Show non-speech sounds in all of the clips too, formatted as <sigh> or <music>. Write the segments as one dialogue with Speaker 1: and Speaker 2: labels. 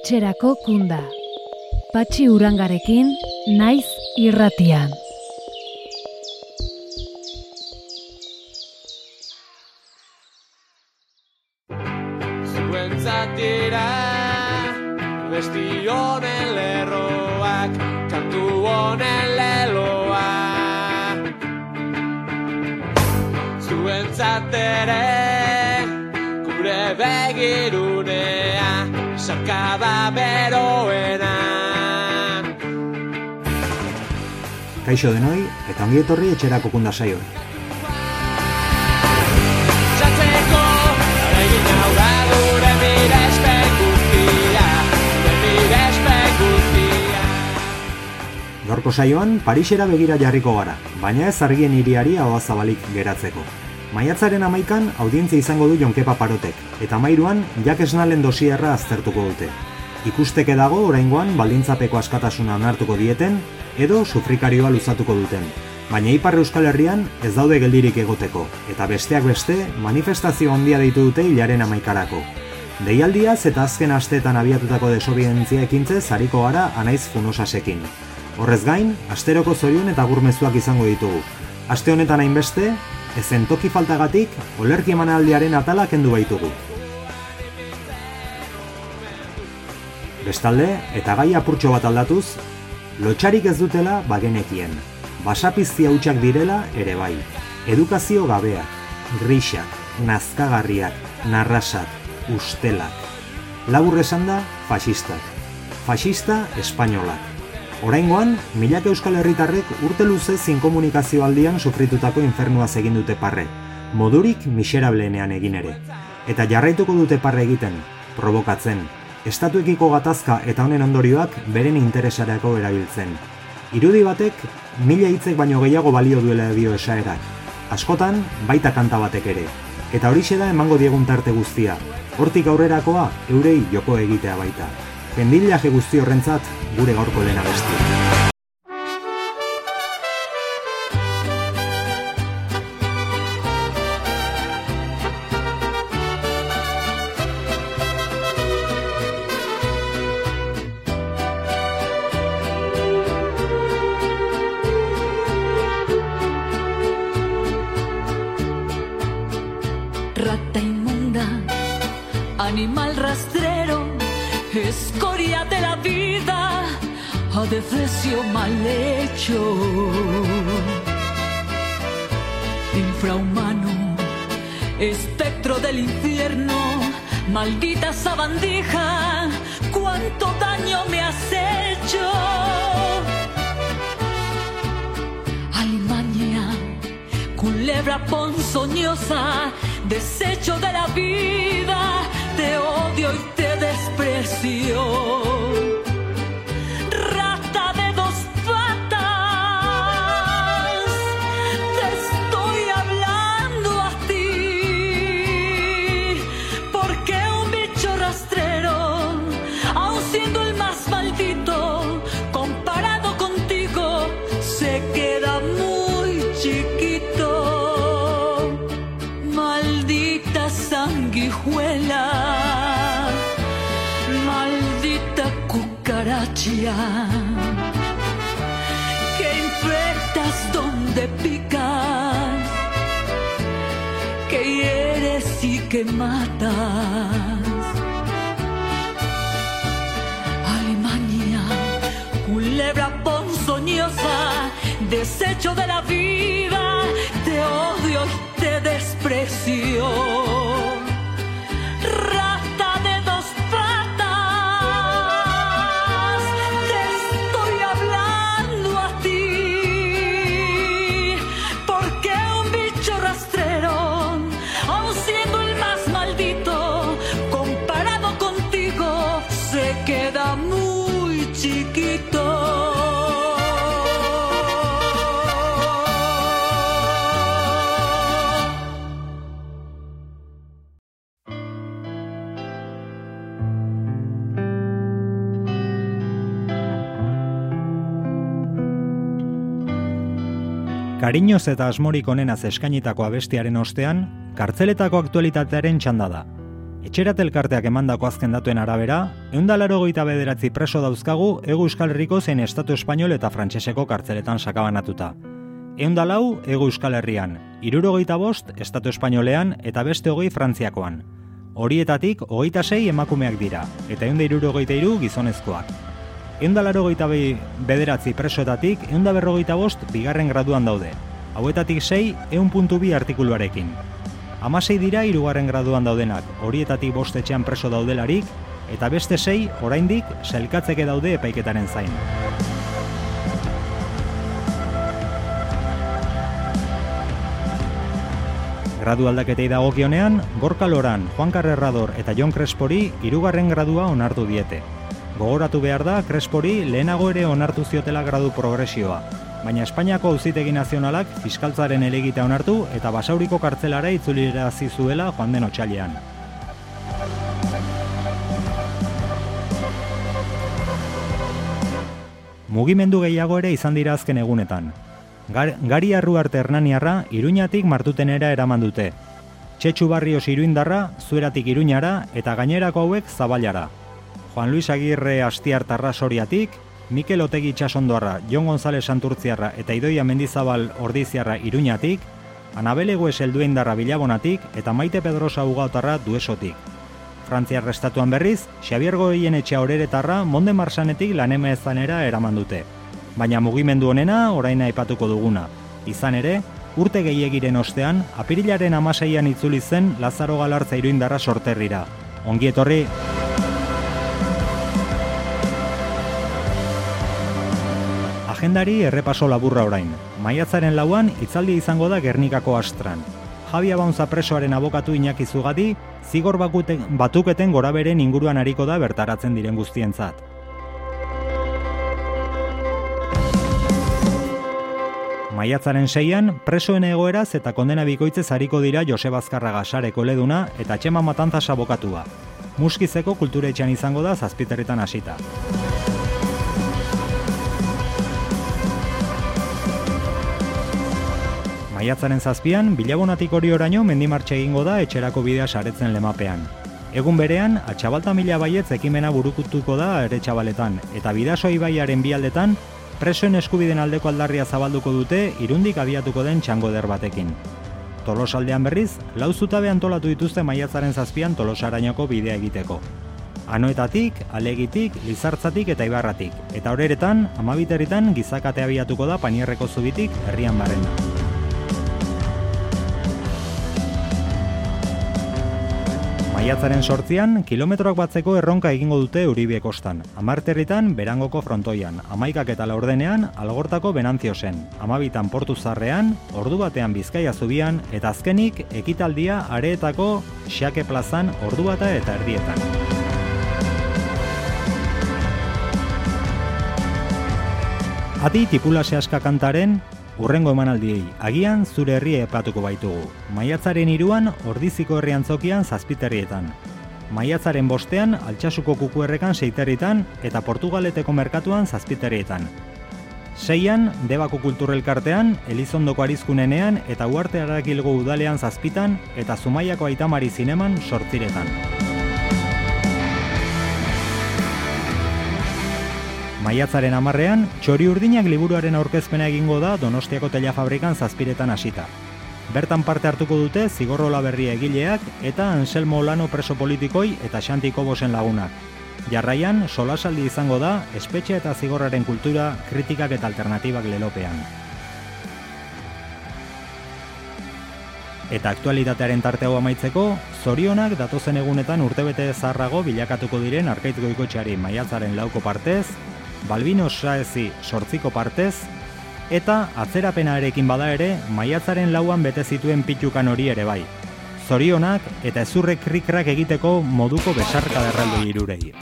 Speaker 1: etxerako kunda. Patxi urangarekin, naiz irratian.
Speaker 2: Kaixo denoi, eta ongi etorri etxerako kunda saioa.
Speaker 3: Txatzeko, egin hau da gure mirespen guztia, gure mirespen guztia.
Speaker 2: Gaurko saioan, Parisera begira jarriko gara, baina ez argien iriari ahoa zabalik geratzeko. Maiatzaren amaikan audientzia izango du Jonkepa Parotek, eta mairuan Jak Esnalen dosierra aztertuko dute. Ikusteke dago oraingoan baldintzapeko askatasuna onartuko dieten, edo sufrikarioa luzatuko duten. Baina Ipar Euskal Herrian ez daude geldirik egoteko, eta besteak beste manifestazio handia deitu dute hilaren amaikarako. Deialdiaz eta azken asteetan abiatutako desobientzia ekintzez hariko gara anaiz funosasekin. Horrez gain, asteroko zorion eta gurmezuak izango ditugu. Aste honetan hainbeste, ezen toki faltagatik, olerki emanaldiaren atala kendu baitugu. Bestalde, eta gai apurtxo bat aldatuz, lotxarik ez dutela bagenekien. Basapizti hautsak direla ere bai. Edukazio gabeak, grixak, nazkagarriak, narrasak, ustelak. Labur esan da, fasistak. Fasista espainolak. Oraingoan, milak euskal herritarrek urte luze zinkomunikazio aldian sufritutako infernuaz egin dute parre, modurik miserableenean egin ere. Eta jarraituko dute parre egiten, provokatzen, estatuekiko gatazka eta honen ondorioak beren interesarako erabiltzen. Irudi batek, mila hitzek baino gehiago balio duela dio esaerak. Askotan, baita kanta batek ere. Eta horixe da emango diegun tarte guztia. Hortik aurrerakoa, eurei joko egitea baita. Jendilaje guzti horrentzat, gure gaurko dena bestia.
Speaker 4: Infrahumano, espectro del infierno, maldita sabandija, cuánto daño me has hecho. Alimaña, culebra ponzoñosa, desecho de la vida, te odio y te desprecio. Chiquito. Maldita sanguijuela, maldita cucaracha, que infectas donde picas, que hieres y que matas. Alemania, culebra ponzoñosa, desecho de la vida, precio.
Speaker 2: Kariñoz eta asmorik onenaz eskainitako abestiaren ostean, kartzeletako aktualitatearen txanda da. Etxerat elkarteak emandako azken datuen arabera, eundalaro goita bederatzi preso dauzkagu Ego Euskal Herriko zein Estatu Espainol eta Frantseseko kartzeletan sakabanatuta. Eundalau Ego Euskal Herrian, irurogeita bost Estatu Espainolean eta beste hogei Frantziakoan. Horietatik hogeita sei emakumeak dira, eta eunda irurogeita iru gizonezkoak. Eunda laro bederatzi presoetatik, eunda berrogeita bost bigarren graduan daude. Hauetatik sei, eun puntu bi artikuluarekin. Hamasei dira hirugarren graduan daudenak, horietatik bost etxean preso daudelarik, eta beste sei, oraindik, selkatzeke daude epaiketaren zain. Gradu aldaketei dagokionean, Gorka Loran, Juan Carrerrador eta Jon Crespori hirugarren gradua onartu diete. Gogoratu behar da, Crespori lehenago ere onartu ziotela gradu progresioa, baina Espainiako auzitegi nazionalak fiskaltzaren elegita onartu eta basauriko kartzelara itzulira zuela joan den otxailean. Mugimendu gehiago ere izan dira azken egunetan, Gar, gari arru arte hernaniarra iruñatik martutenera eraman dute. Txetxu barrios iruindarra, zueratik iruñara eta gainerako hauek zabalara. Juan Luis Agirre Astiar Tarrasoriatik, Mikel Otegi Txasondoarra, Jon González Santurtziarra eta Idoia Mendizabal Ordiziarra iruñatik, Anabele Gues Elduindarra Bilabonatik eta Maite Pedrosa Ugautarra Duesotik. Frantziar restatuan berriz, Xabier Goien etxea horeretarra Monde Marsanetik laneme ezanera eraman dute baina mugimendu honena oraina aipatuko duguna. Izan ere, urte gehiegiren ostean, apirilaren amaseian itzuli zen Lazaro Galartza iruindarra sorterrira. Ongi etorri! Agendari errepaso laburra orain. Maiatzaren lauan, itzaldi izango da Gernikako astran. Javi Abaunza presoaren abokatu Iñaki Zugadi, zigor batuketen gora beren inguruan hariko da bertaratzen diren guztientzat. Maiatzaren seian, presoen egoeraz eta kondena bikoitzez hariko dira Joseba Azkarraga sareko leduna eta Txema Matanza sabokatua. Muskizeko kulturetxean izango da zazpiterritan hasita. Maiatzaren zazpian, bilabonatik hori oraino mendimartxe egingo da etxerako bidea saretzen lemapean. Egun berean, atxabalta mila baietz ekimena burukutuko da ere txabaletan, eta bidasoi baiaren bialdetan, presoen eskubiden aldeko aldarria zabalduko dute irundik abiatuko den txango der batekin. Tolosaldean berriz, lau zutabe antolatu dituzte maiatzaren zazpian tolosarainoko bidea egiteko. Anoetatik, alegitik, lizartzatik eta ibarratik, eta horeretan, amabiterritan gizakate abiatuko da panierreko zubitik herrian barrena. Maiatzaren sortzian, kilometroak batzeko erronka egingo dute Uribe kostan. Amarterritan, berangoko frontoian. Amaikak eta laurdenean, algortako benantzio zen. Amabitan portu zarrean, ordu batean bizkaia zubian, eta azkenik, ekitaldia areetako xake plazan ordu bata eta erdietan. Ati tipula sehaska kantaren, Urrengo emanaldiei, agian zure herri epatuko baitugu. Maiatzaren iruan, ordiziko herrian zokian zazpiterrietan. Maiatzaren bostean, altxasuko kukuerrekan seiterritan eta portugaleteko merkatuan zazpiterrietan. Seian, debako kulturrelkartean, elizondoko arizkunenean eta uarte harakilgo udalean zazpitan eta zumaiako aitamari zineman sortziretan. Maiatzaren amarrean, txori urdinak liburuaren aurkezpena egingo da Donostiako tela fabrikan zazpiretan hasita. Bertan parte hartuko dute Zigorrola berria egileak eta Anselmo Lano preso politikoi eta Xanti Kobosen lagunak. Jarraian, solasaldi izango da, espetxe eta zigorraren kultura, kritikak eta alternatibak lelopean. Eta aktualitatearen tarte hau amaitzeko, zorionak datozen egunetan urtebete zarrago bilakatuko diren arkaitgoiko txari maiatzaren lauko partez, Balbino Saezi sortziko partez, eta atzerapenarekin bada ere, maiatzaren lauan bete zituen pitukan hori ere bai. Zorionak eta ezurre krikrak egiteko moduko besarka derraldo irurei.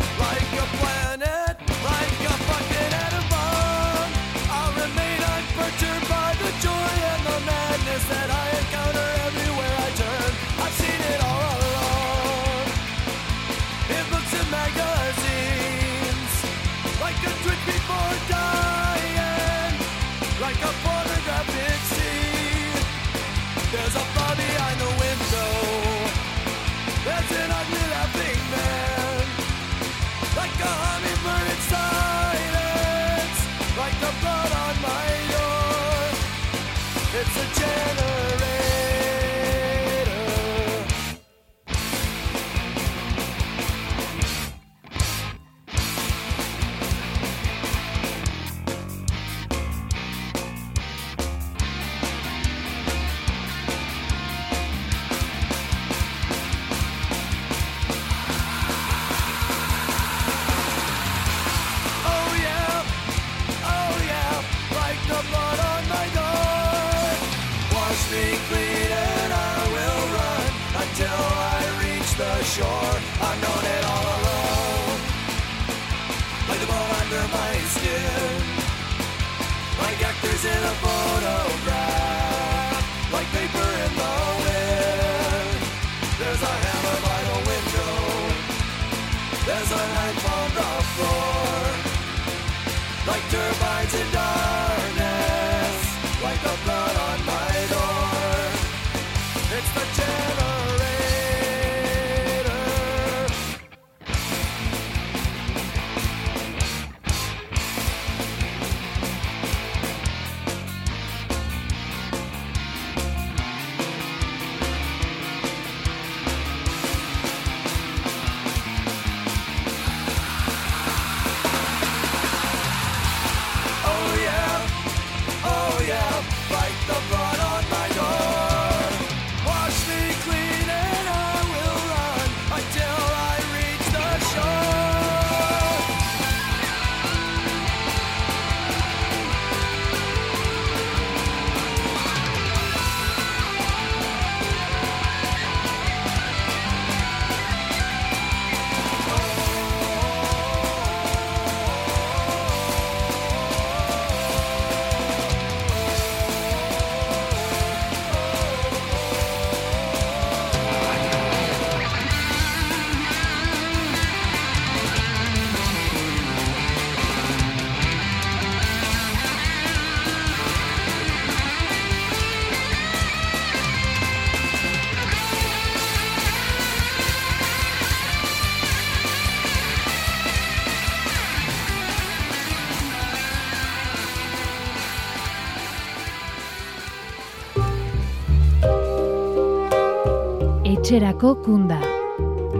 Speaker 5: Etxerako kunda.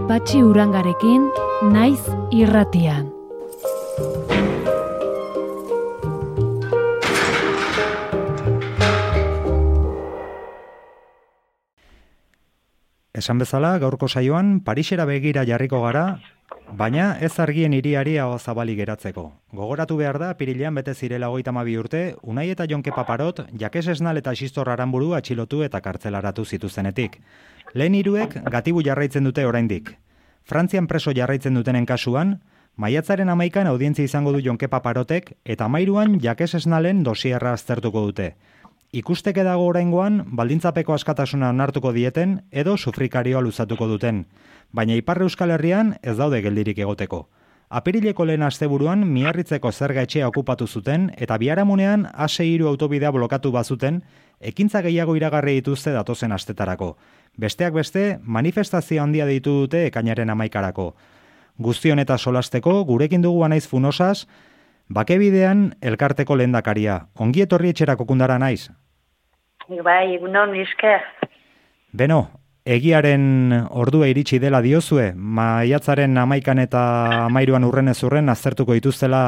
Speaker 5: Patxi urangarekin, naiz irratian.
Speaker 2: Esan bezala, gaurko saioan, Parisera begira jarriko gara, baina ez argien hiriari hau zabali geratzeko. Gogoratu behar da, pirilean bete zirela hogeita hamabi urte, Unai eta Jonke Paparot, Jakes Esnal eta Xistor Aranburu atxilotu eta kartzelaratu zituzenetik. Lehen hiruek gatibu jarraitzen dute oraindik. Frantzian preso jarraitzen dutenen kasuan, maiatzaren amaikan audientzia izango du Jonke Paparotek eta amairuan Jakes Esnalen dosierra aztertuko dute. Ikusteke dago oraingoan, baldintzapeko askatasuna onartuko dieten edo sufrikarioa luzatuko duten. Baina Ipar Euskal Herrian ez daude geldirik egoteko. Apirileko lehen asteburuan miarritzeko zerga etxea okupatu zuten eta biharamunean ase hiru autobidea blokatu bazuten, ekintza gehiago iragarri dituzte datozen astetarako. Besteak beste, manifestazio handia deitu dute ekainaren amaikarako. Guztion eta solasteko, gurekin dugu naiz funosaz, bakebidean elkarteko lehendakaria. Ongi etorri etxerako kundara naiz.
Speaker 6: Bai, egunon, esker.
Speaker 2: Beno, egiaren ordua iritsi dela diozue, maiatzaren amaikan eta amairuan urren ez urren aztertuko dituztela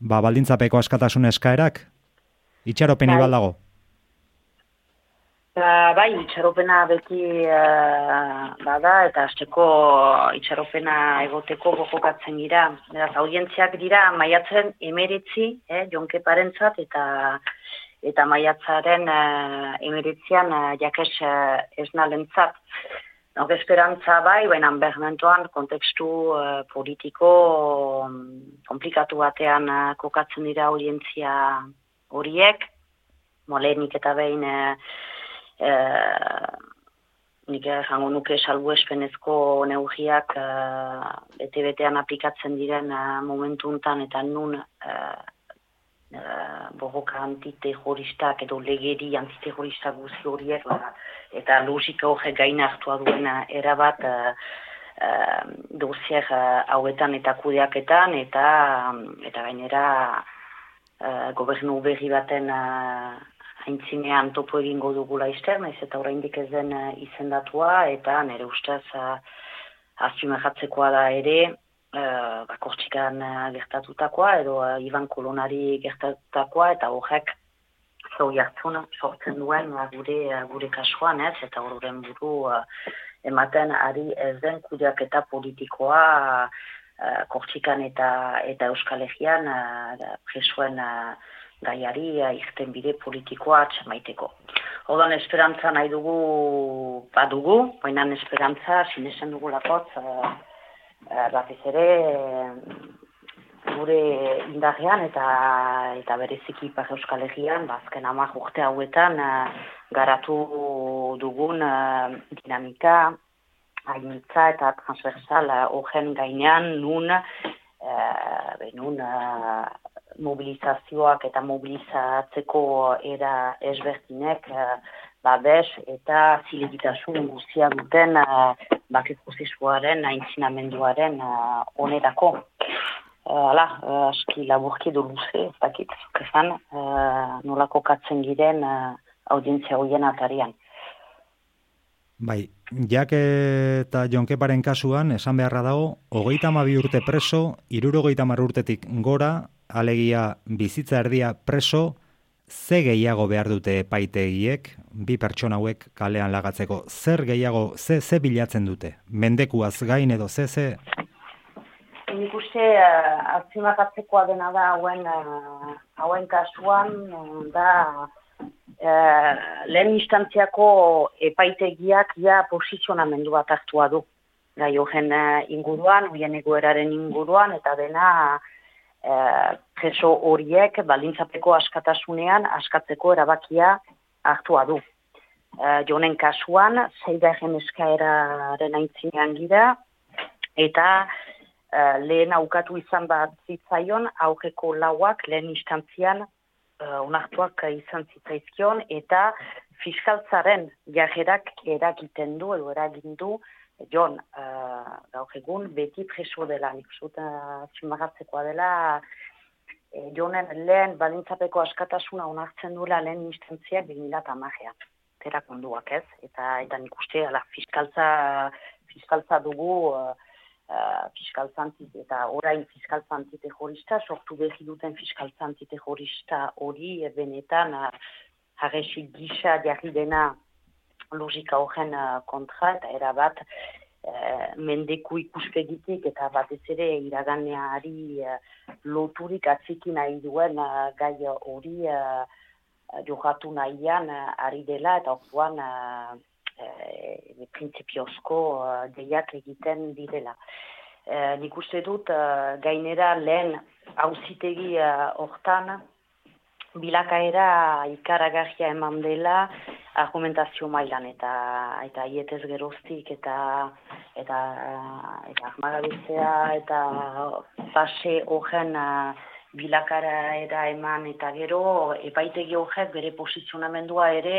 Speaker 2: ba, baldintzapeko askatasun eskaerak? Itxaropeni
Speaker 6: Bai.
Speaker 2: baldago.
Speaker 6: Ba, bai, itxaropena beti eh, bada eta hasteko itxaropena egoteko gogokatzen gira. Beraz, audientziak dira maiatzen emeritzi, eh, jonke parentzat eta eta maiatzaren eh, emeritzian eh, jakes eh, esnalentzat. Nok esperantza bai, baina bermentoan kontekstu eh, politiko komplikatu batean eh, kokatzen dira audientzia horiek, molenik eta behin eh, eh, nik jango nuke salbuespenezko neurriak eh, bete-betean aplikatzen diren eh, momentu untan eta nun eh, eh, borroka antiterroristak edo legeri antiterroristak guzti horiek ba, eta logika horre gain hartua duena erabat eh, eh, dosier eh, hauetan eta kudeaketan eta eta gainera eh, gobernu berri baten eh, haintzinean topo egingo dugula izter, naiz eta oraindik ez den eh, izendatua, eta nire ustez uh, azpimarratzekoa da ere, uh, bakortxikan uh, gertatutakoa, edo uh, Ivan Kolonari gertatutakoa, eta horrek zau jartzun sortzen duen gure, gure kasuan, ez, eta horren buru ematen ari ez den kudeaketa politikoa uh, kortxikan eta, eta Euskal Herrian uh, presoen uh, gaiari irten bide politikoa atxamaiteko. Odan esperantza nahi dugu badugu, baina esperantza sinesten dugu lakotz, uh, uh, batez ere gure indarrean eta eta bereziki Ipar Euskal Herrian, bazken amak urte hauetan uh, garatu dugun uh, dinamika, hainitza eta transversal horren gainean nun uh, mobilizazioak eta mobilizatzeko era ezberdinek uh, babes eta zilegitasun guztia duten uh, bakit prozesuaren aintzinamenduaren onerako. Hala, uh, aski laburki du luze, ez dakit, zukezan, uh, nolako katzen giren uh, audientzia hoien atarian.
Speaker 7: Bai, jak eta jonkeparen kasuan, esan beharra dago, hogeita amabi urte preso, irurogeita mar urtetik gora, alegia bizitza erdia preso, ze gehiago behar dute epaitegiek, bi pertsona hauek kalean lagatzeko, zer gehiago, ze, ze bilatzen dute? Mendekuaz gain edo ze, ze?
Speaker 6: Nik uste, uh, azpimakatzekoa dena da hauen, uh, hauen kasuan, uh, da uh, lehen instantziako epaitegiak ja posizionamendu bat hartua du. Gai horren uh, inguruan, hoien egoeraren inguruan, eta dena uh, preso horiek balintzapeko askatasunean askatzeko erabakia hartua du. Uh, jonen kasuan, zeigarren eskaeraren aintzinean gira, eta uh, lehen aukatu izan bat zitzaion, aurreko lauak lehen instantzian uh, onartuak izan zitzaizkion, eta fiskaltzaren jarrerak eragiten du, edo eragin du, Jon, uh, gaur egun, beti preso dela, nik zuta uh, dela, e, Jonen lehen balintzapeko askatasuna onartzen duela lehen instantziak 2008a. Tera konduak ez, eta, eta nik uste, ala, fiskaltza, fiskaltza dugu, uh, uh, fiskaltzantit eta orain fiskaltzantit terrorista, sortu behi duten fiskaltzantit terrorista hori benetan uh, harresi gisa jarri dena logika horren uh, kontra eta erabat uh, mendeku ikuspegitik eta batez ere iraganeari uh, loturik atziki nahi duen gai hori uh, johatu nahian ari dela eta orduan uh, e, prinsipiozko uh, deiak egiten direla. E, nik uste dut uh, gainera lehen hauzitegi hortan bilakaera ikaragarria eman dela argumentazio mailan eta eta hietez geroztik eta eta eta armagabitzea eta fase horren bilakara era eman eta gero epaitegi horrek bere posizionamendua ere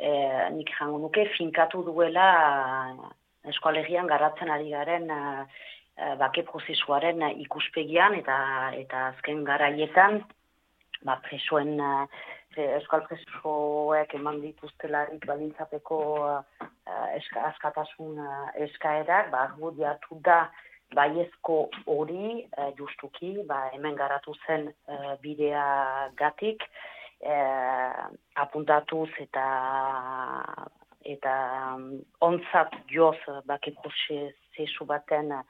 Speaker 6: e, nik jango nuke finkatu duela eskualegian garatzen ari garen e, bake prozesuaren ikuspegian eta eta azken garaietan ba, presoen euskal presoek eman dituztelarik balintzapeko eska, askatasun eskaerak, ba, argudiatu da baiezko hori justuki, ba, hemen garatu zen bidea gatik, eh, apuntatuz eta eta um, onzat joz bakeko zesu baten eh,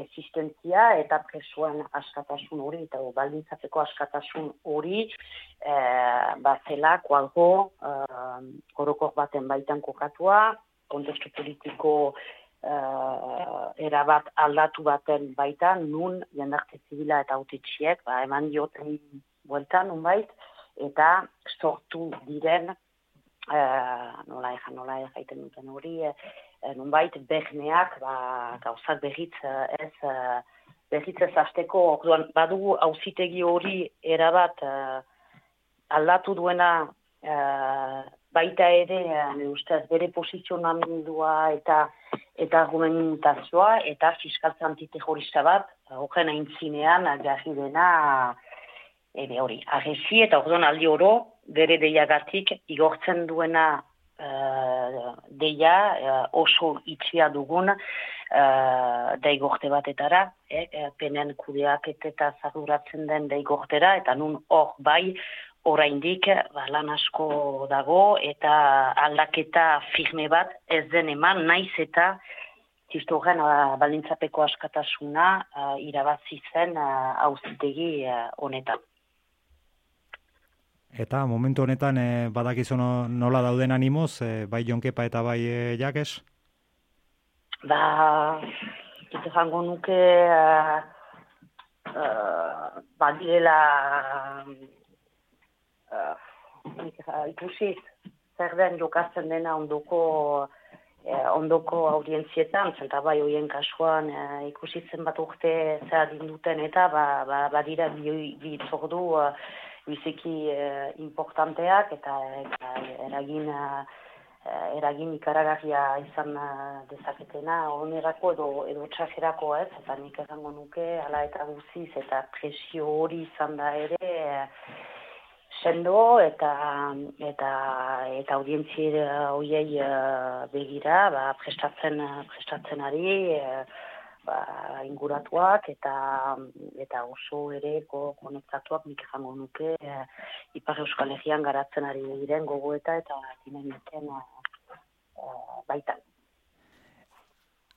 Speaker 6: existentzia eta presoen askatasun hori eta baldintzateko askatasun hori eh, bazela kualgo eh, baten baitan kokatua, kontestu politiko eh, erabat aldatu baten baitan, nun jendarte zibila eta autitxiek, ba, eman dioten bueltan, unbait, eta sortu diren uh, nola eja, nola eja iten duten hori, uh, nunbait behneak, ba, gauzak behitz ez, uh, behitz ez azteko, orduan, badugu hauzitegi hori erabat uh, aldatu duena uh, baita ere, uh, ustez, bere posizionamendua eta eta argumentazioa, eta fiskaltza antiterrorista bat, horren aintzinean, jarri dena, ebe hori, agesi eta orduan oro, bere deiagatik igortzen duena uh, deia uh, oso itxia dugun uh, deigorte batetara, eh, penen kudeak eta zarduratzen den deigortera, eta nun hor bai oraindik ba, lan asko dago eta aldaketa firme bat ez den eman naiz eta Tistoren uh, balintzapeko askatasuna irabazi zen auzitegi honetan.
Speaker 7: Eta momentu honetan e, badakizu no- nola dauden animoz, e, bai Jonkepa eta bai e, Jakes?
Speaker 6: Ba, ite jango nuke uh, uh, badirela uh, nik, uh, ikusi zer den jokatzen dena ondoko eh, ondoko audientzietan, zenta bai hoien kasuan eh, ikusi zenbat urte zer duten eta ba, ba, badira bi, bi itzordu eh, biziki eh, importanteak eta, eta eragin eh, eragin ikaragarria izan eh, dezaketena. Onerako edo, edo txajerako ez, eta nik esango nuke, ala eta guziz, eta presio hori izan da ere, eh, sendo eta eta eta audientzia hoiei begira ba, prestatzen prestatzen ari eh, ba, inguratuak eta eta oso ere ko- konektatuak nik esango nuke eh, Ipar Euskal Herrian garatzen ari diren gogoeta eta dinamiken eh, baita.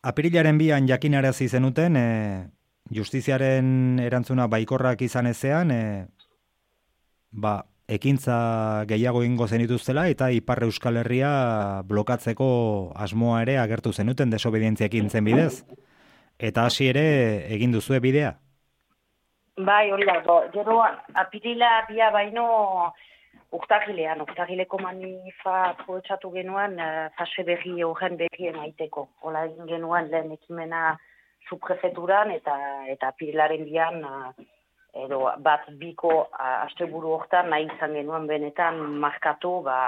Speaker 7: Apirilaren bian jakinarazi zenuten, e, justiziaren erantzuna baikorrak izan ezean, e, ba, ekintza gehiago ingo zenituztela eta Ipar Euskal Herria blokatzeko asmoa ere agertu zenuten desobedientzia ekintzen bidez. Eta hasi ere egin duzue bidea.
Speaker 6: Bai, hori da, gero apirila bia baino urtagilean, urtagileko manifa aprobetsatu genuen uh, fase berri horren berri emaiteko. Hola egin genuen lehen ekimena subprefeturan eta eta apirilaren bian uh, edo bat biko uh, asteburu hortan nahi izan genuen benetan markatu ba,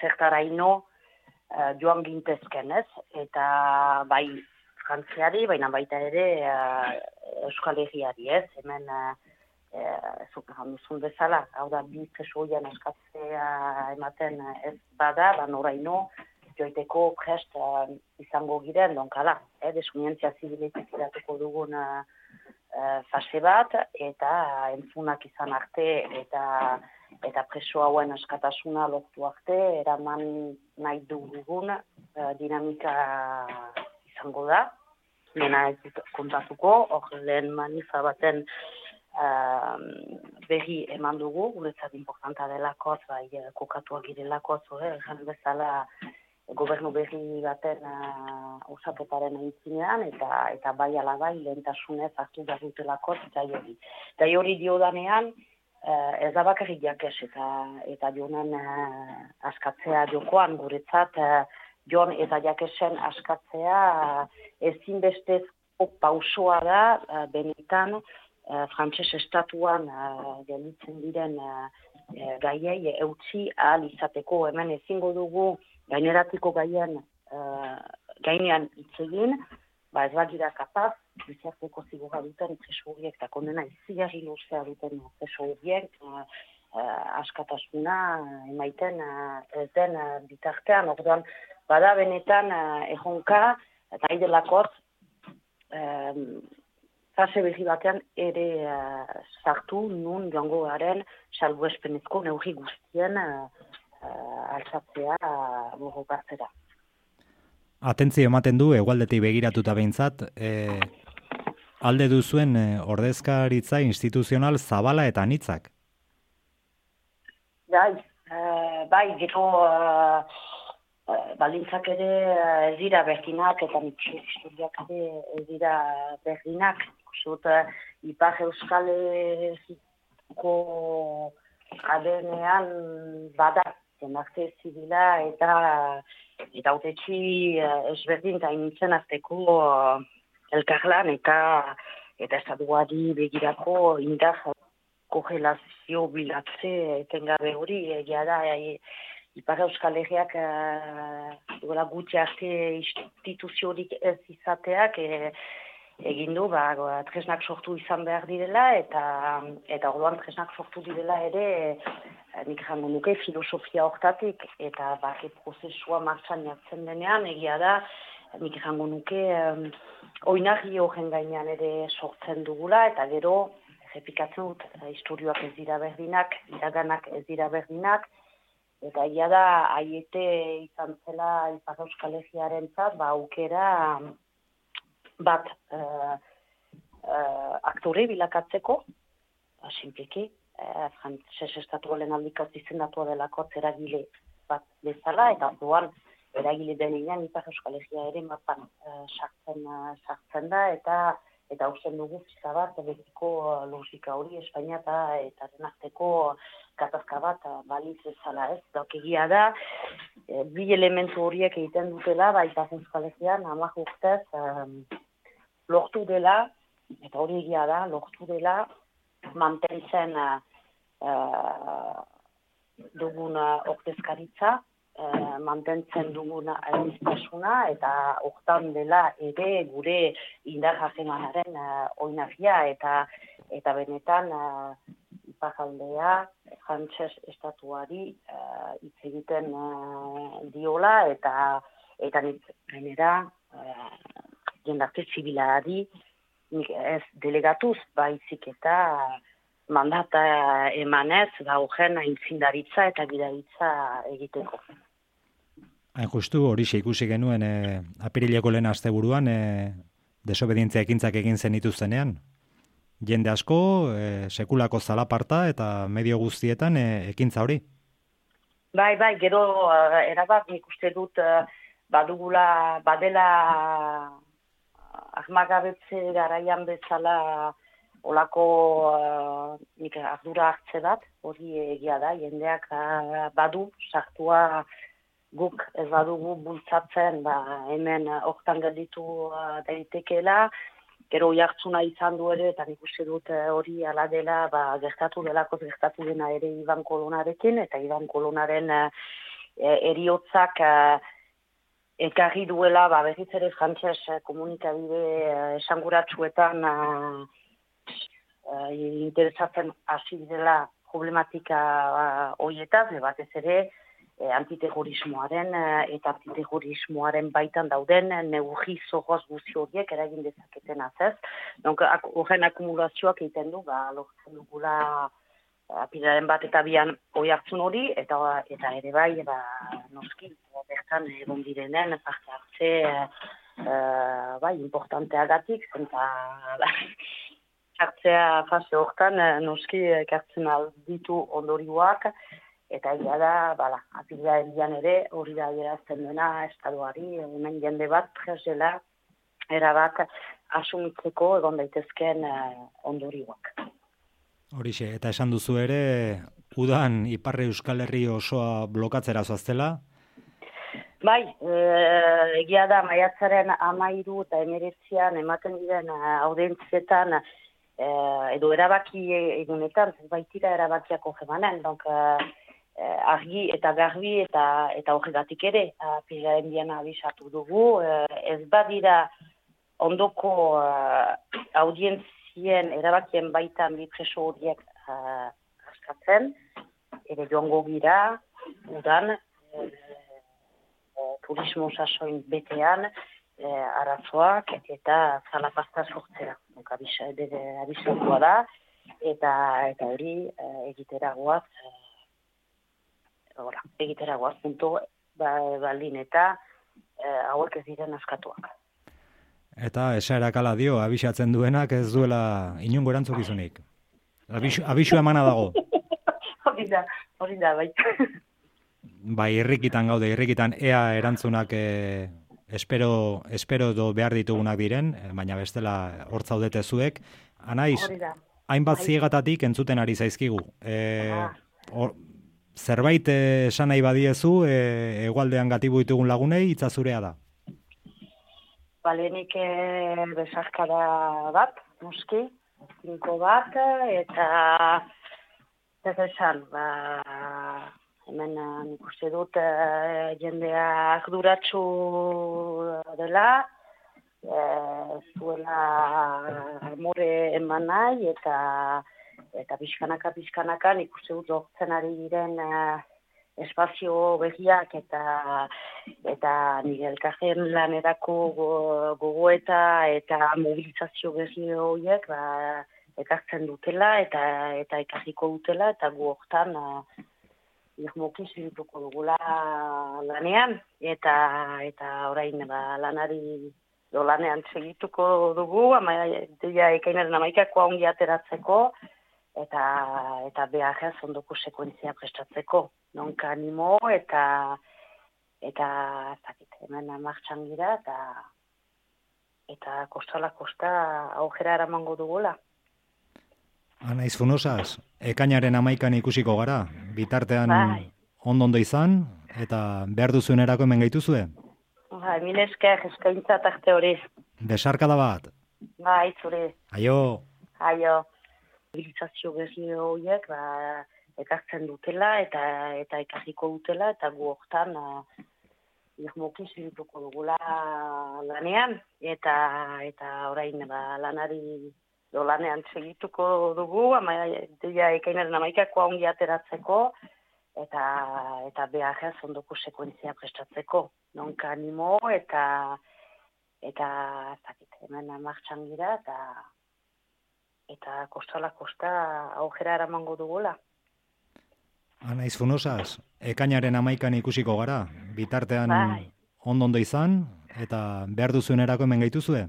Speaker 6: zertaraino uh, joan gintezken, ez? Eta bai Frantziari, baina baita ere uh, Euskal Herriari, ez? Hemen uh, uh, zuk bezala, hau da bi preso hoian eskatzea ematen ez bada, ba noraino joiteko prest uh, izango giren, donkala, eh, desunientzia zibiletik iratuko dugun fase bat, eta entzunak izan arte, eta eta preso hauen askatasuna lortu arte, eraman nahi dugun uh, dinamika izango da, Nena ez dut kontatuko, hor lehen manifa baten uh, berri eman dugu, guretzat importanta delakoz, bai, eh, kokatuak girelakoz, eh, esan bezala gobernu berri baten uh, osaketaren aintzinean, eta eta bai ala bai lehentasunez hartu behar dutelakoz, gai hori. Gai hori diodanean, uh, ez da bakarrik jakes, eta, eta jonen uh, askatzea jokoan guretzat, uh, Jon eta Jakesen askatzea ezinbestezko pausoa da uh, benetan uh, frantses estatuan uh, gelditzen diren gaiei eutzi ahal izateko. Hemen ezingo dugu gaineratiko gaien gainean hitz egin, ba ez bagira kapaz, gizarteko zigorra duten preso horiek eta kondena izigarri luzea duten preso horiek, askatasuna emaiten ez den bitartean, orduan bada benetan uh, ejonka, eta idelakoz, um, fase berri batean ere uh, sartu nun joango garen salbuespenezko neurri guztien uh, uh, altzatzea uh.
Speaker 7: Atentzio ematen du hegoaldetik begiratuta behintzat, e, alde duzuen ordezkaritza instituzional zabala eta anitzak.
Speaker 6: Bai, uh, bai, gero uh, baldintzak ere uh, ez dira berdinak eta historiak ere ez dira berdinak. Zut, uh, Ipar Euskal Herriko adenean bada, zenarte zibila eta eta autetxi uh, ezberdin eta initzen azteko elkarlan eta eta estatuari begirako indar korrelazio bilatze etengabe hori, egia da, e, Ipar Euskal Herriak uh, duela gutxi arte instituziorik ez izateak e, egin du, ba, tresnak sortu izan behar direla, eta eta orduan tresnak sortu direla ere eh, nik jango nuke filosofia hortatik eta bake prozesua martxan jartzen denean, egia da, nik jango nuke um, oinarri horren gainean ere sortzen dugula, eta gero, repikatzen dut, historioak ez dira berdinak, iraganak ez dira berdinak, eta egia da, aiete izan zela Ipar Euskal zat, ba, aukera bat uh, uh, aktore bilakatzeko, ba, simpliki, uh, frantses estatualen aldikaz izendatua delako eragile bat bezala, eta orduan eragile denean Ipar Euskal Herria ere mapan uh, sartzen, sartzen da, eta eta usten dugu pizka bat, betiko uh, logika hori Espainia eta arteko gatazka bat uh, baliz ezala ez. Dauk egia da, e, bi elementu horiek egiten dutela, ba, Ipar Euskal Herrian, amak urtez, um, lortu dela, eta hori egia da, lortu dela, mantentzen uh, dugun uh, ordezkaritza, mantentzen dugun aiztasuna, eta hortan dela ere gure indar jasemanaren uh, oinafia, eta eta benetan uh, ipajaldea frantses estatuari uh, hitz egiten uh, diola, eta eta nik gainera uh, jendarte zibilari nik ez delegatuz baizik eta mandata emanez gaugen aintzindaritza eta gidaritza egiteko.
Speaker 7: Hain justu hori ikusi genuen e, apirileko lehen asteburuan e, desobedientzia ekintzak egin zen ituztenean. Jende asko, e, sekulako zalaparta eta medio guztietan e, ekintza hori.
Speaker 6: Bai, bai, gero uh, erabat nik uste dut uh, badugula, badela ahmagabetze garaian bezala olako uh, nik ardura hartze bat, hori egia da, jendeak uh, badu, sartua guk ez badugu bultzatzen, ba, hemen uh, hortan gelditu uh, daitekeela, gero jartzuna izan du ere, eta nik dut uh, hori ala dela, ba, gertatu delako gertatu dena ere Iban Kolonarekin, eta Iban Kolonaren uh, eriotzak uh, ekarri duela, ba, berriz ere frantses eh, komunikabide uh, esanguratsuetan uh, uh, interesatzen hasi dela problematika uh, hoietaz, batez ere eh, antiterrorismoaren uh, eta antiterrorismoaren baitan dauden uh, neugi zogoz guzi horiek eragin dezaketen azez. Donc, ak horren akumulazioak egiten du, ba, lortzen dugula apilaren bat eta bian oi hartzun hori, eta eta ere bai, ba, noski, bertan egon direnen, parte hartze, uh, bai, importanteagatik, zenta, hartzea fase hortan, noski, ekartzen ditu ondorioak, eta egia da, bala, apila erian ere, hori da gerazten dena, estaduari, hemen jende bat, presela, erabat, asumitzeko egon daitezken uh, ondorioak.
Speaker 7: Horixe, eta esan duzu ere, udan Iparre Euskal Herri osoa blokatzera zoaztela?
Speaker 6: Bai, e, egia da, maiatzaren amairu eta emeretzian ematen diren uh, audientzietan e, edo erabaki egunetan, baitira erabakiako jemanen, donk, e, argi eta garbi eta eta horregatik ere, pilaren biena abisatu dugu, e, ez badira ondoko uh, audientzia zien erabakien baitan bi preso horiek uh, askatzen, ere joango gira, udan, e, e, turismo sasoin betean, e, arazoak eta zalapazta sortzera. Abisatua da, eta eta hori e, egiteragoaz, e, egiteragoaz punto ba, baldin eta e, hauek ez diren askatuak.
Speaker 7: Eta esaerak ala dio, abisatzen duenak ez duela inungo erantzukizunik. Abisu, abisu emana dago. <laughs>
Speaker 6: hori da, hori da, bai. <laughs>
Speaker 7: bai, irrikitan gaude, irrikitan ea erantzunak e, espero, espero do behar ditugunak diren, eh, baina bestela hortzaudete zuek. Anaiz, hainbat bai. ziegatatik entzuten ari zaizkigu. E, or, zerbait esan nahi badiezu, e, egualdean gatibu ditugun lagunei, itzazurea da?
Speaker 6: Balenik besarkara bat, muski, zinko bat, eta ez esan, ba, hemen nik uste dut e, jendea arduratsu dela, e, zuela amore eman nahi, eta eta pixkanaka, pixkanaka, nik uste dut lortzen ari diren eh, espazio begiak eta eta nire elkarren lanerako go- gogoeta eta mobilizazio berri horiek ba, ekartzen dutela eta eta ekarriko dutela eta gu hortan uh, irmoki segituko dugula lanean eta eta orain ba, lanari do lanean segituko dugu ama ekainaren amaikako ongi ateratzeko eta eta beharrez ondoko sekuentzia prestatzeko. Nonka animo eta eta ez dakit, hemen martxan gira eta eta kostala kosta aujera eramango dugula.
Speaker 7: Anaiz funosaz, ekainaren amaikan ikusiko gara, bitartean
Speaker 6: Bai.
Speaker 7: ondo-ondo izan, eta behar duzuenerako hemen gaituzue.
Speaker 6: Ba, mil esker eskaintza tarte hori.
Speaker 7: Besarkada bat,
Speaker 6: Bai, zure,
Speaker 7: aio,
Speaker 6: aio. Mobilizazio berri horiek ba, ekartzen dutela eta eta ekarriko dutela eta gu hortan uh, irmoki segituko dugula lanean eta eta orain ba, lanari do lanean segituko dugu ama deia ekainaren amaikako ongi ateratzeko eta eta beharrez ondoko sekuentzia prestatzeko. Nonka animo eta eta ez dakit, hemen martxan gira eta eta kostala kosta aujera eramango dugula.
Speaker 7: Anaiz funosaz, ekainaren amaikan ikusiko gara, bitartean
Speaker 6: Bai.
Speaker 7: ondo-ondo izan, eta behar duzuenerako hemen gaituzue.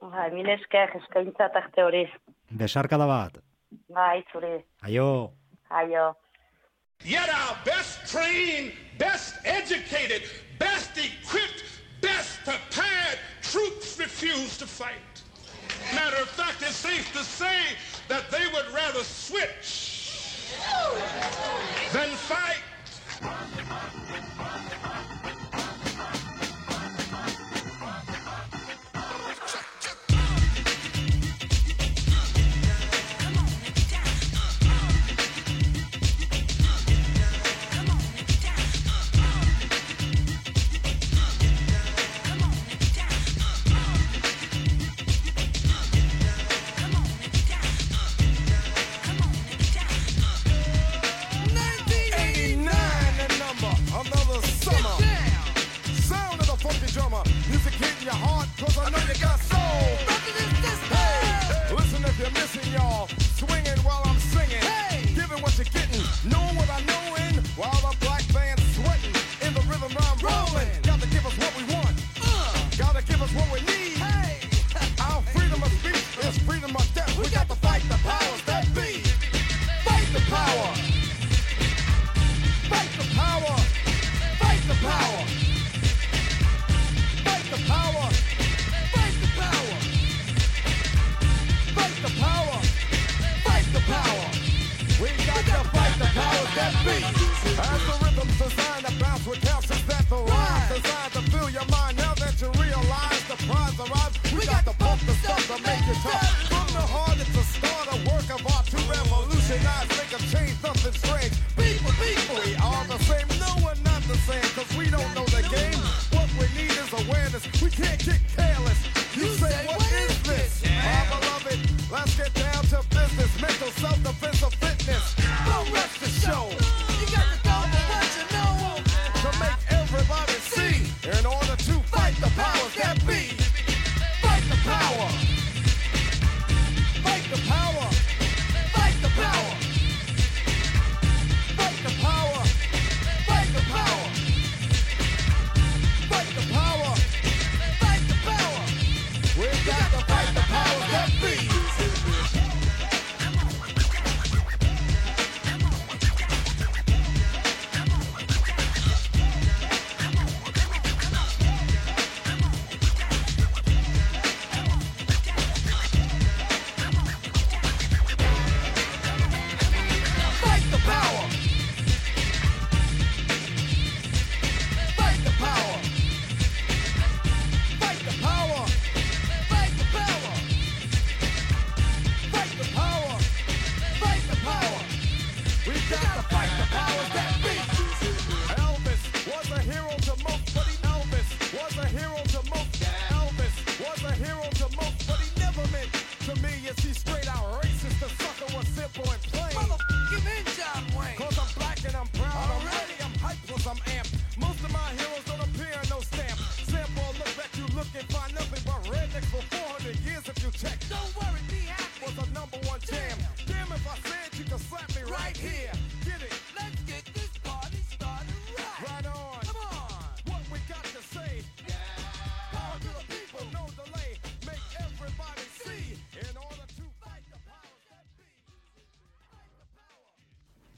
Speaker 6: Ba, mil esker eskaintza tarte hori.
Speaker 7: Besarkada bat,
Speaker 6: Bai, zure,
Speaker 7: aio.
Speaker 6: aio.
Speaker 8: Yet our best trained, best educated, best equipped, best prepared troops refuse to fight. Matter of fact, it's safe to say that they would rather switch than fight.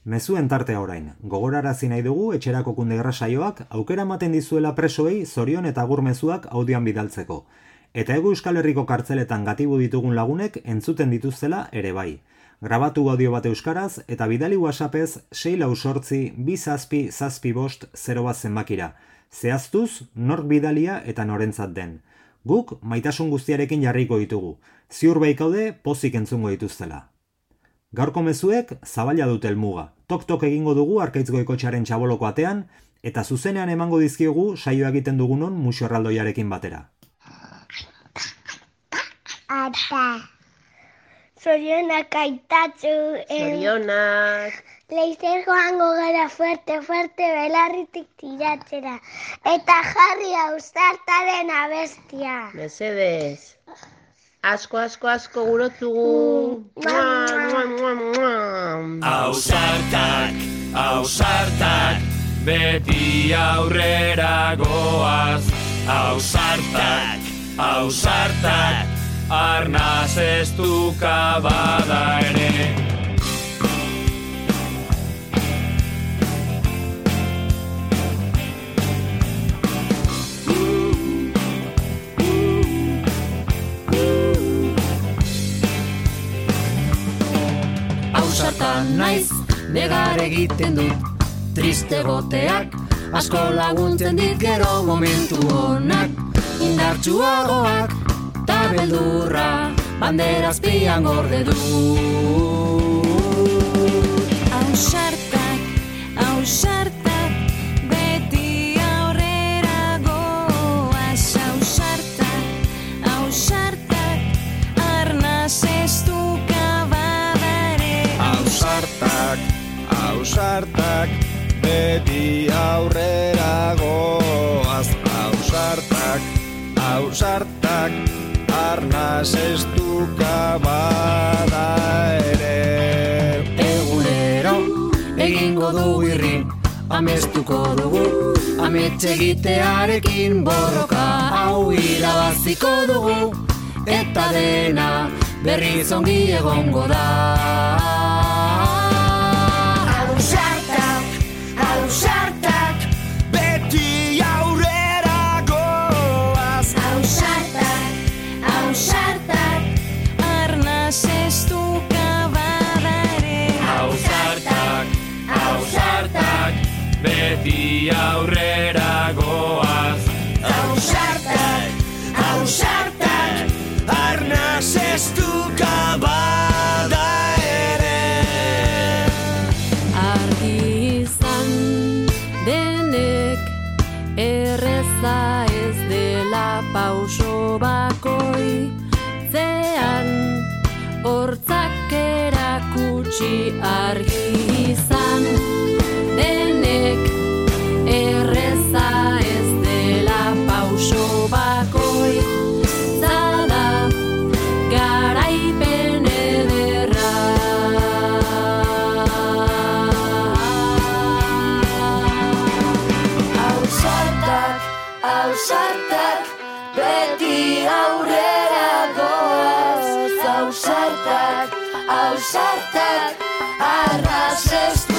Speaker 2: Mezuen tartea orain, gogorarazi nahi dugu etxerako kunde saioak aukera ematen dizuela presoei zorion eta agur mezuak audioan bidaltzeko. Eta ego Euskal Herriko kartzeletan gatibu ditugun lagunek entzuten dituztela ere bai. Grabatu audio bat euskaraz eta bidali whatsappez 6 lau sortzi, bi zazpi, zazpi bost, 0 bat zenbakira. Zehaztuz, nork bidalia eta norentzat den. Guk maitasun guztiarekin jarriko ditugu. Ziur baikaude pozik entzungo dituztela. Gaurko mezuek zabala dute helmuga. Tok-tok egingo dugu arkaitzgo ekotxaren txaboloko atean, eta zuzenean emango dizkiogu saio egiten dugunon muxo erraldoiarekin batera.
Speaker 9: Ata. Zorionak aitatzu.
Speaker 10: Zorionak.
Speaker 9: Leizer joango gara fuerte, fuerte belarritik tiratzera. Eta jarri ausartaren abestia.
Speaker 10: Mesedez. Asko, asko, asko gurotzugu.
Speaker 3: Ausartak, ausartak, beti aurrera goaz. Ausartak, ausartak, arnaz ez duka bada ere.
Speaker 11: Naiz, negar egiten dut. Triste goteak, asko laguntzen dit gero momentu honak Indartsuagoak, ta beldurra, banderaz pian gorde du. Ausartak, ausartak, Amestuko dugu Amets egitearekin borroka Hau irabaziko dugu Eta dena berriz ongi egongo da
Speaker 4: aurrera
Speaker 11: Ausartak, ausartak,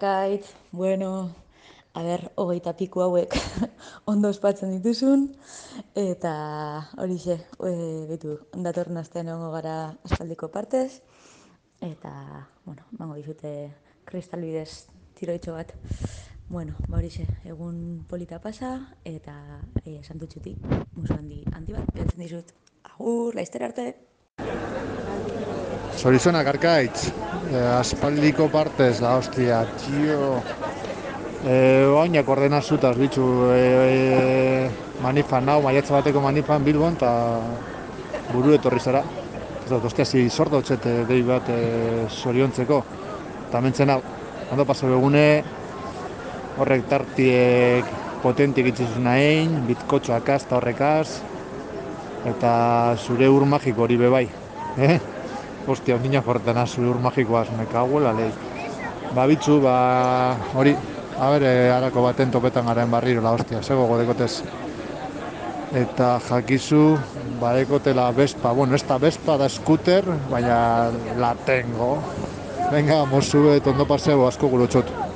Speaker 12: Arkaitz, bueno, a ber, hogeita piku hauek <laughs> ondo ospatzen dituzun, eta horixe, e, bitu, datorren astean egongo gara aspaldiko partez, eta, bueno, mango dizute kristalbidez tiroitxo bat. Bueno, ba horixe, egun polita pasa, eta e, santutxutik, musu handi, handi bat, bidaltzen dizut. Agur, laizter arte!
Speaker 13: Zorizonak arkaitz, eh, aspaldiko partez, la hostia, tio. Eh, oainak ordena zutaz, bitxu, eh, manifan nau, maiatza bateko manifan Bilbon, eta buru etorri zara. Ez dut, ostia, zi sordo txete dei bat eh, zoriontzeko. Eta mentzen hau, ondo paso begune, horrek tartiek potentik itzizun nahin, bitkotxoak az, eta horrekaz, eta zure ur magiko hori bebai. Eh? Ostia, ondina fortena zure ur magikoaz, me cago en la ley. Ba, bitxu, ba, hori, a ber, eh, harako baten topetan garen barriro, la hostia, zego godekotez. Eta jakizu, badekotela Vespa, bueno, ez da Vespa da scooter, baina la tengo. Venga, mozu, ondo paseo, asko gulotxot.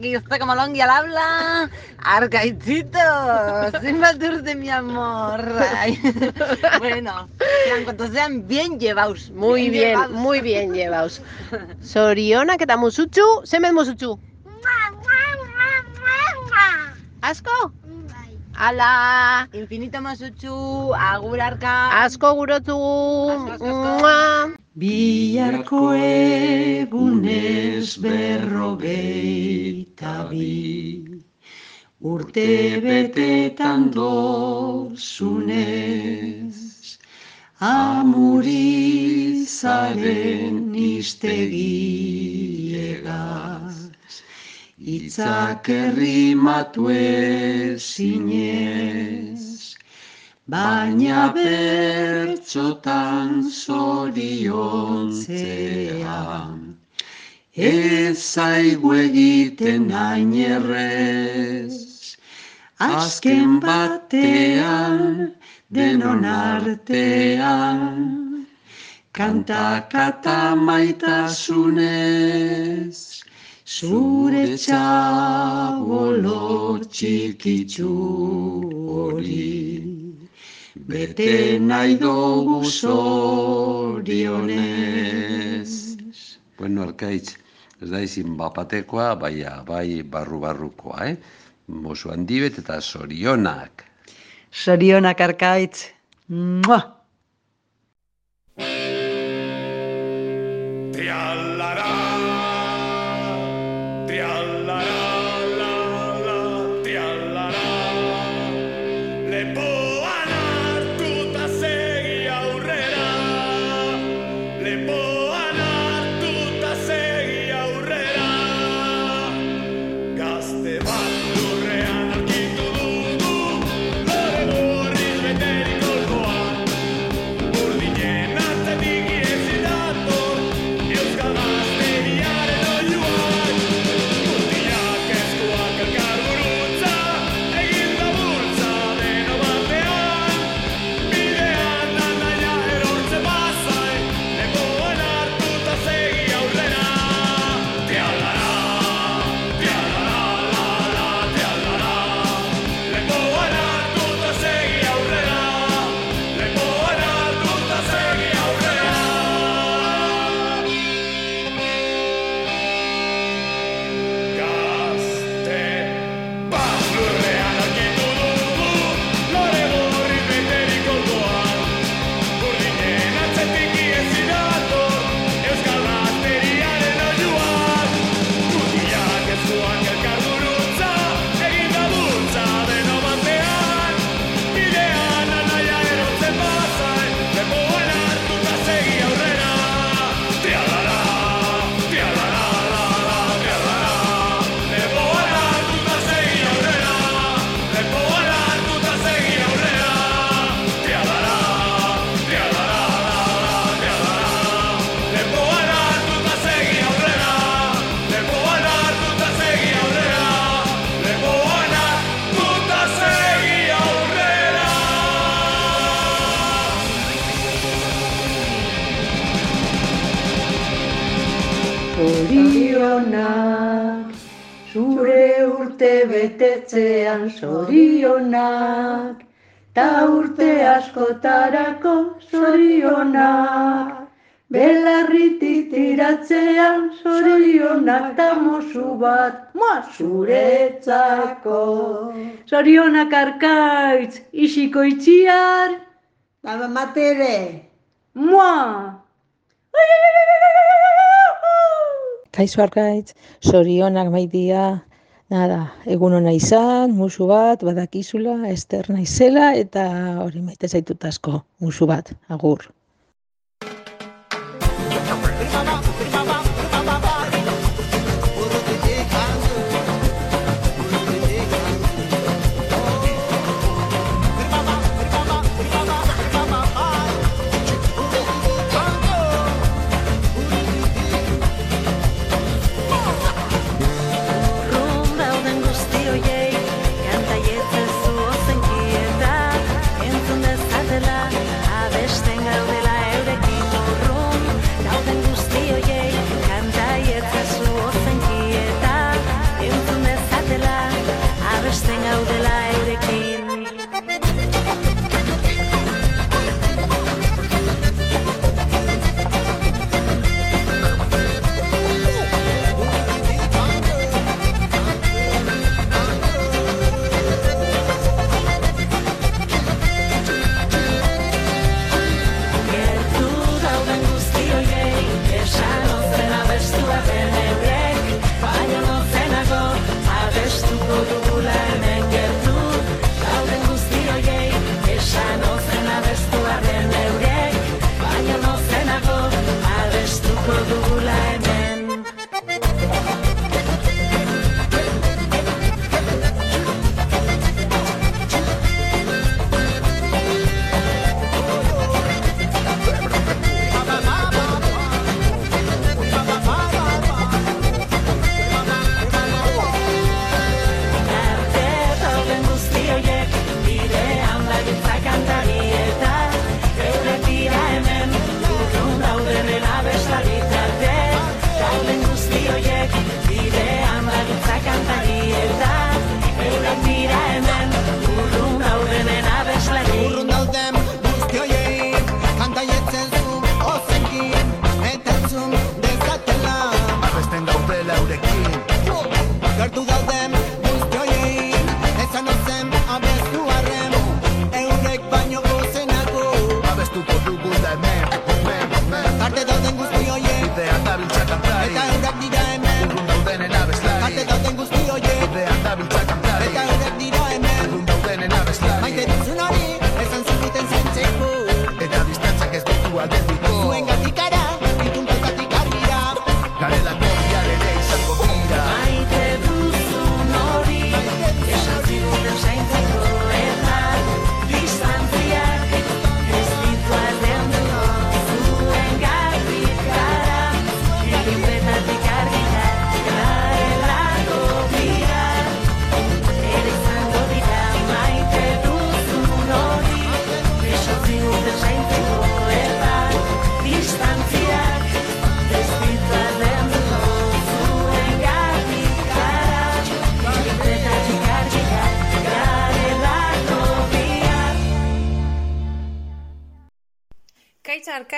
Speaker 14: aquí está Camalón y al habla. Arcaicito, sin de mi amor. Bueno, en sean bien llevaos.
Speaker 10: Muy bien, muy bien llevaos. Soriona, que estamos suchu, se me musuchu. ¿Asco? Ala!
Speaker 14: Infinito masuchu, agur arka.
Speaker 10: Asko gurotu. Asko, asko, asko.
Speaker 15: Biharko egunez berrogeita bi. Urte betetan dozunez Amurizaren iztegiegaz Itzak errimatu ezinez baina bertxotan zoriontzea. Ez zaigu egiten hain errez, azken batean, denon artean, kantakata maitasunez, zure txabolo txikitzu hori bete nahi dugu zorionez.
Speaker 16: Bueno, alkaitz, ez da izin bapatekoa, bai, bai barru-barrukoa, eh? Mosu handibet eta sorionak.
Speaker 17: Sorionak, arkaitz. Mua!
Speaker 18: Te alara! askotarako zorionak. Belarriti tiratzean sorionak tamosu bat zuretzako. Sorionak arkaitz isiko itxiar. Baba matere. Mua.
Speaker 19: Kaizu arkaitz, sorionak maidia. Nada, egun hona izan, musu bat, badakizula, ester naizela eta hori maite zaitut asko, musu bat, agur.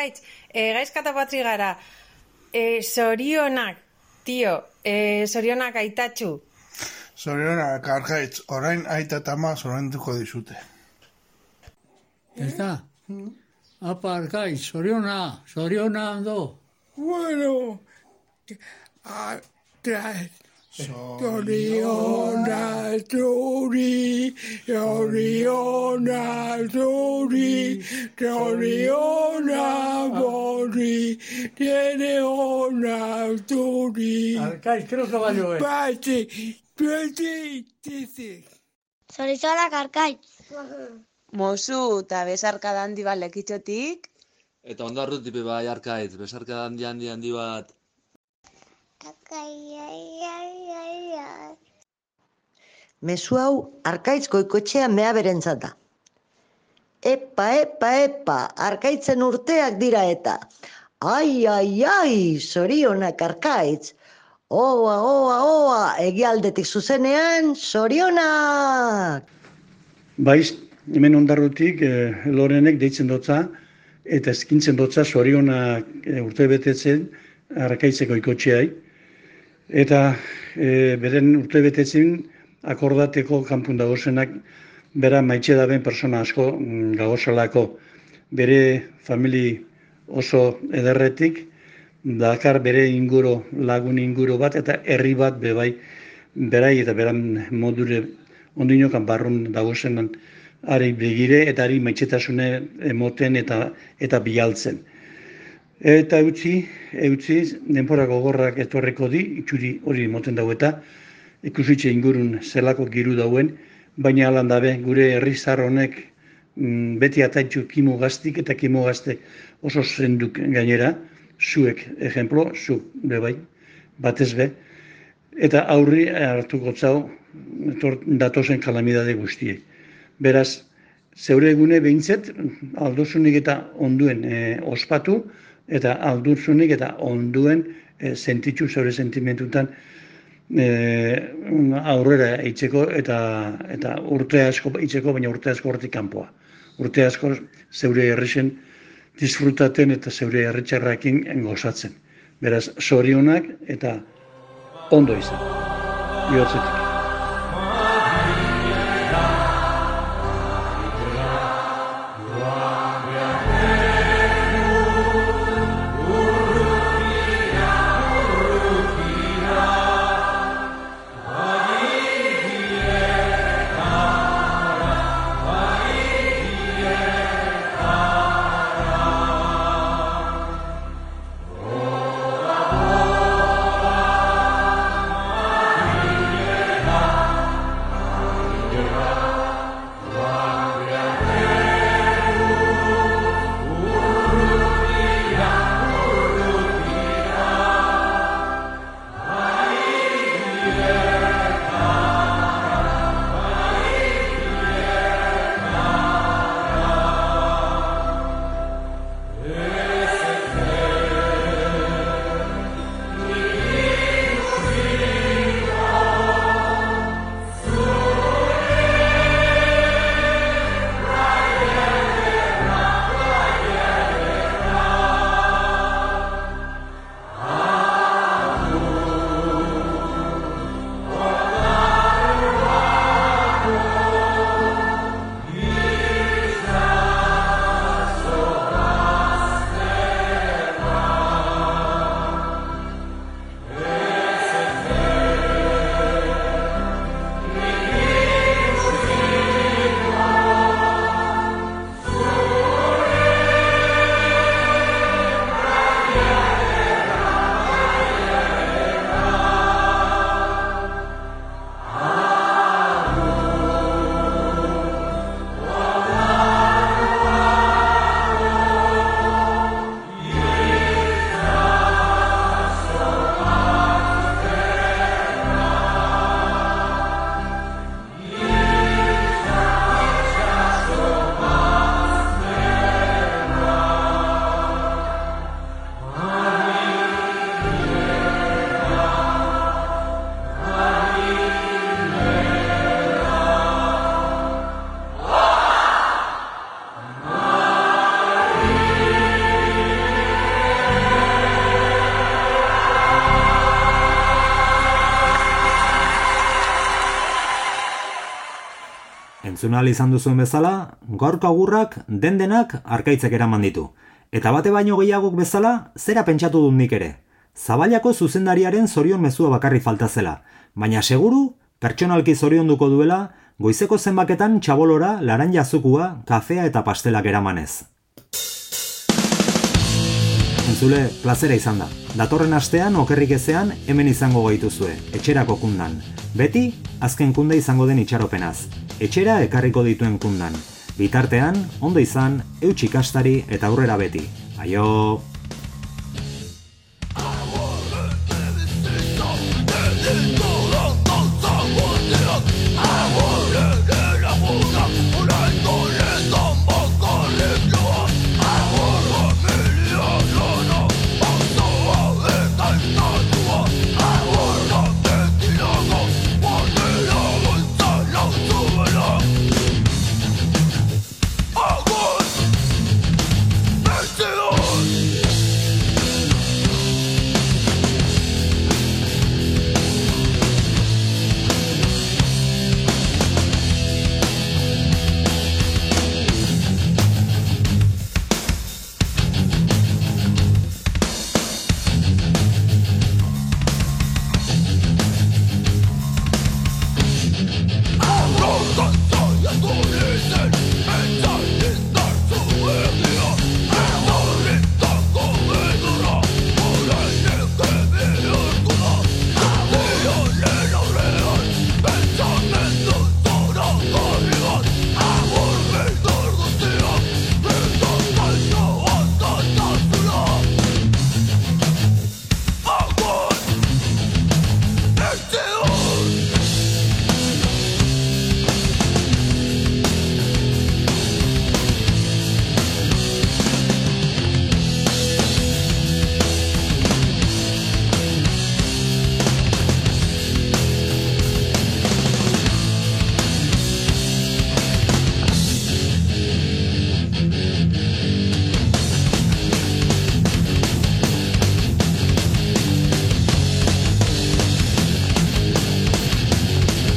Speaker 20: Arkaitz, e, gaizkata patri gara, e, sorionak, tio, e, sorionak aitatxu.
Speaker 21: Zorionak, arkaitz, orain aita eta ama zorrenduko dizute.
Speaker 22: Ez da? Apa, arkaitz, zoriona, zoriona ondo.
Speaker 23: Bueno, a, tra, Soriona zuri, Soriona zuri, Soriona bori, tiene ona zuri.
Speaker 22: Arkaitz, creo que valió, eh.
Speaker 23: Pati, pati, titi.
Speaker 9: Zorizonak arkaitz.
Speaker 24: Mozu, eta besarka handi bat lekitxotik.
Speaker 25: Eta ondo arrutipe bai arkaitz, besarka handi handi handi bat.
Speaker 9: Ai, ai, ai, ai, ai.
Speaker 26: Mezu hau arkaitz goikotxea mea berentzata. Epa, epa, epa, arkaitzen urteak dira eta. Ai, ai, ai, zorionak arkaitz. Oa, oa, oa, egialdetik zuzenean, zorionak!
Speaker 27: Baiz, hemen ondarrutik e, lorenek deitzen dotza, eta eskintzen dotza zorionak e, urte betetzen arkaitzeko ikotxeai. Eta e, beren urte betetzen akordateko kanpun dagozenak bera maitxe daben persona asko mm, gagozalako bere famili oso ederretik, dakar bere inguru, lagun inguru bat eta herri bat bebai berai eta beran modure ondinokan barrun dagozenan ari begire eta ari maitxetasune emoten eta eta bialtzen. Eta eutzi, eutzi, denpora gogorrak etorreko di, itxuri hori moten dago eta ikusitxe ingurun zelako giru dauen, baina alan dabe gure herri honek mm, beti ataitxu kimo gaztik eta kimo gaztek oso zenduk gainera, zuek, ejemplo, zu bebai, batez be, eta aurri hartuko zau datozen kalamidade guztiek. Beraz, zeure egune behintzet, aldozunik eta onduen e, ospatu, eta aldurzunik eta onduen e, sentitzu zeure sentimentutan e, aurrera eitzeko eta eta urte asko eitzeko, baina urte asko hortik kanpoa. Urte asko zeure herrixen disfrutaten eta zeure herritxarrakin gozatzen. Beraz, zorionak eta ondo izan. Iotzetik.
Speaker 2: Entzun ahal izan duzuen bezala, gaurko agurrak den-denak arkaitzek eraman ditu. Eta bate baino gehiagok bezala, zera pentsatu dut nik ere. Zabailako zuzendariaren zorion mezua bakarri falta zela, baina seguru, pertsonalki zorionduko duela, goizeko zenbaketan txabolora laranja zukua, kafea eta pastelak eramanez. Entzule, plazera izan da. Datorren astean okerrik ezean hemen izango gaituzue, etxerako kundan. Beti, azken kunda izango den itxaropenaz. Etxera ekarriko dituen kundan. Bitartean, ondo izan, eutxikastari eta aurrera beti. Aio!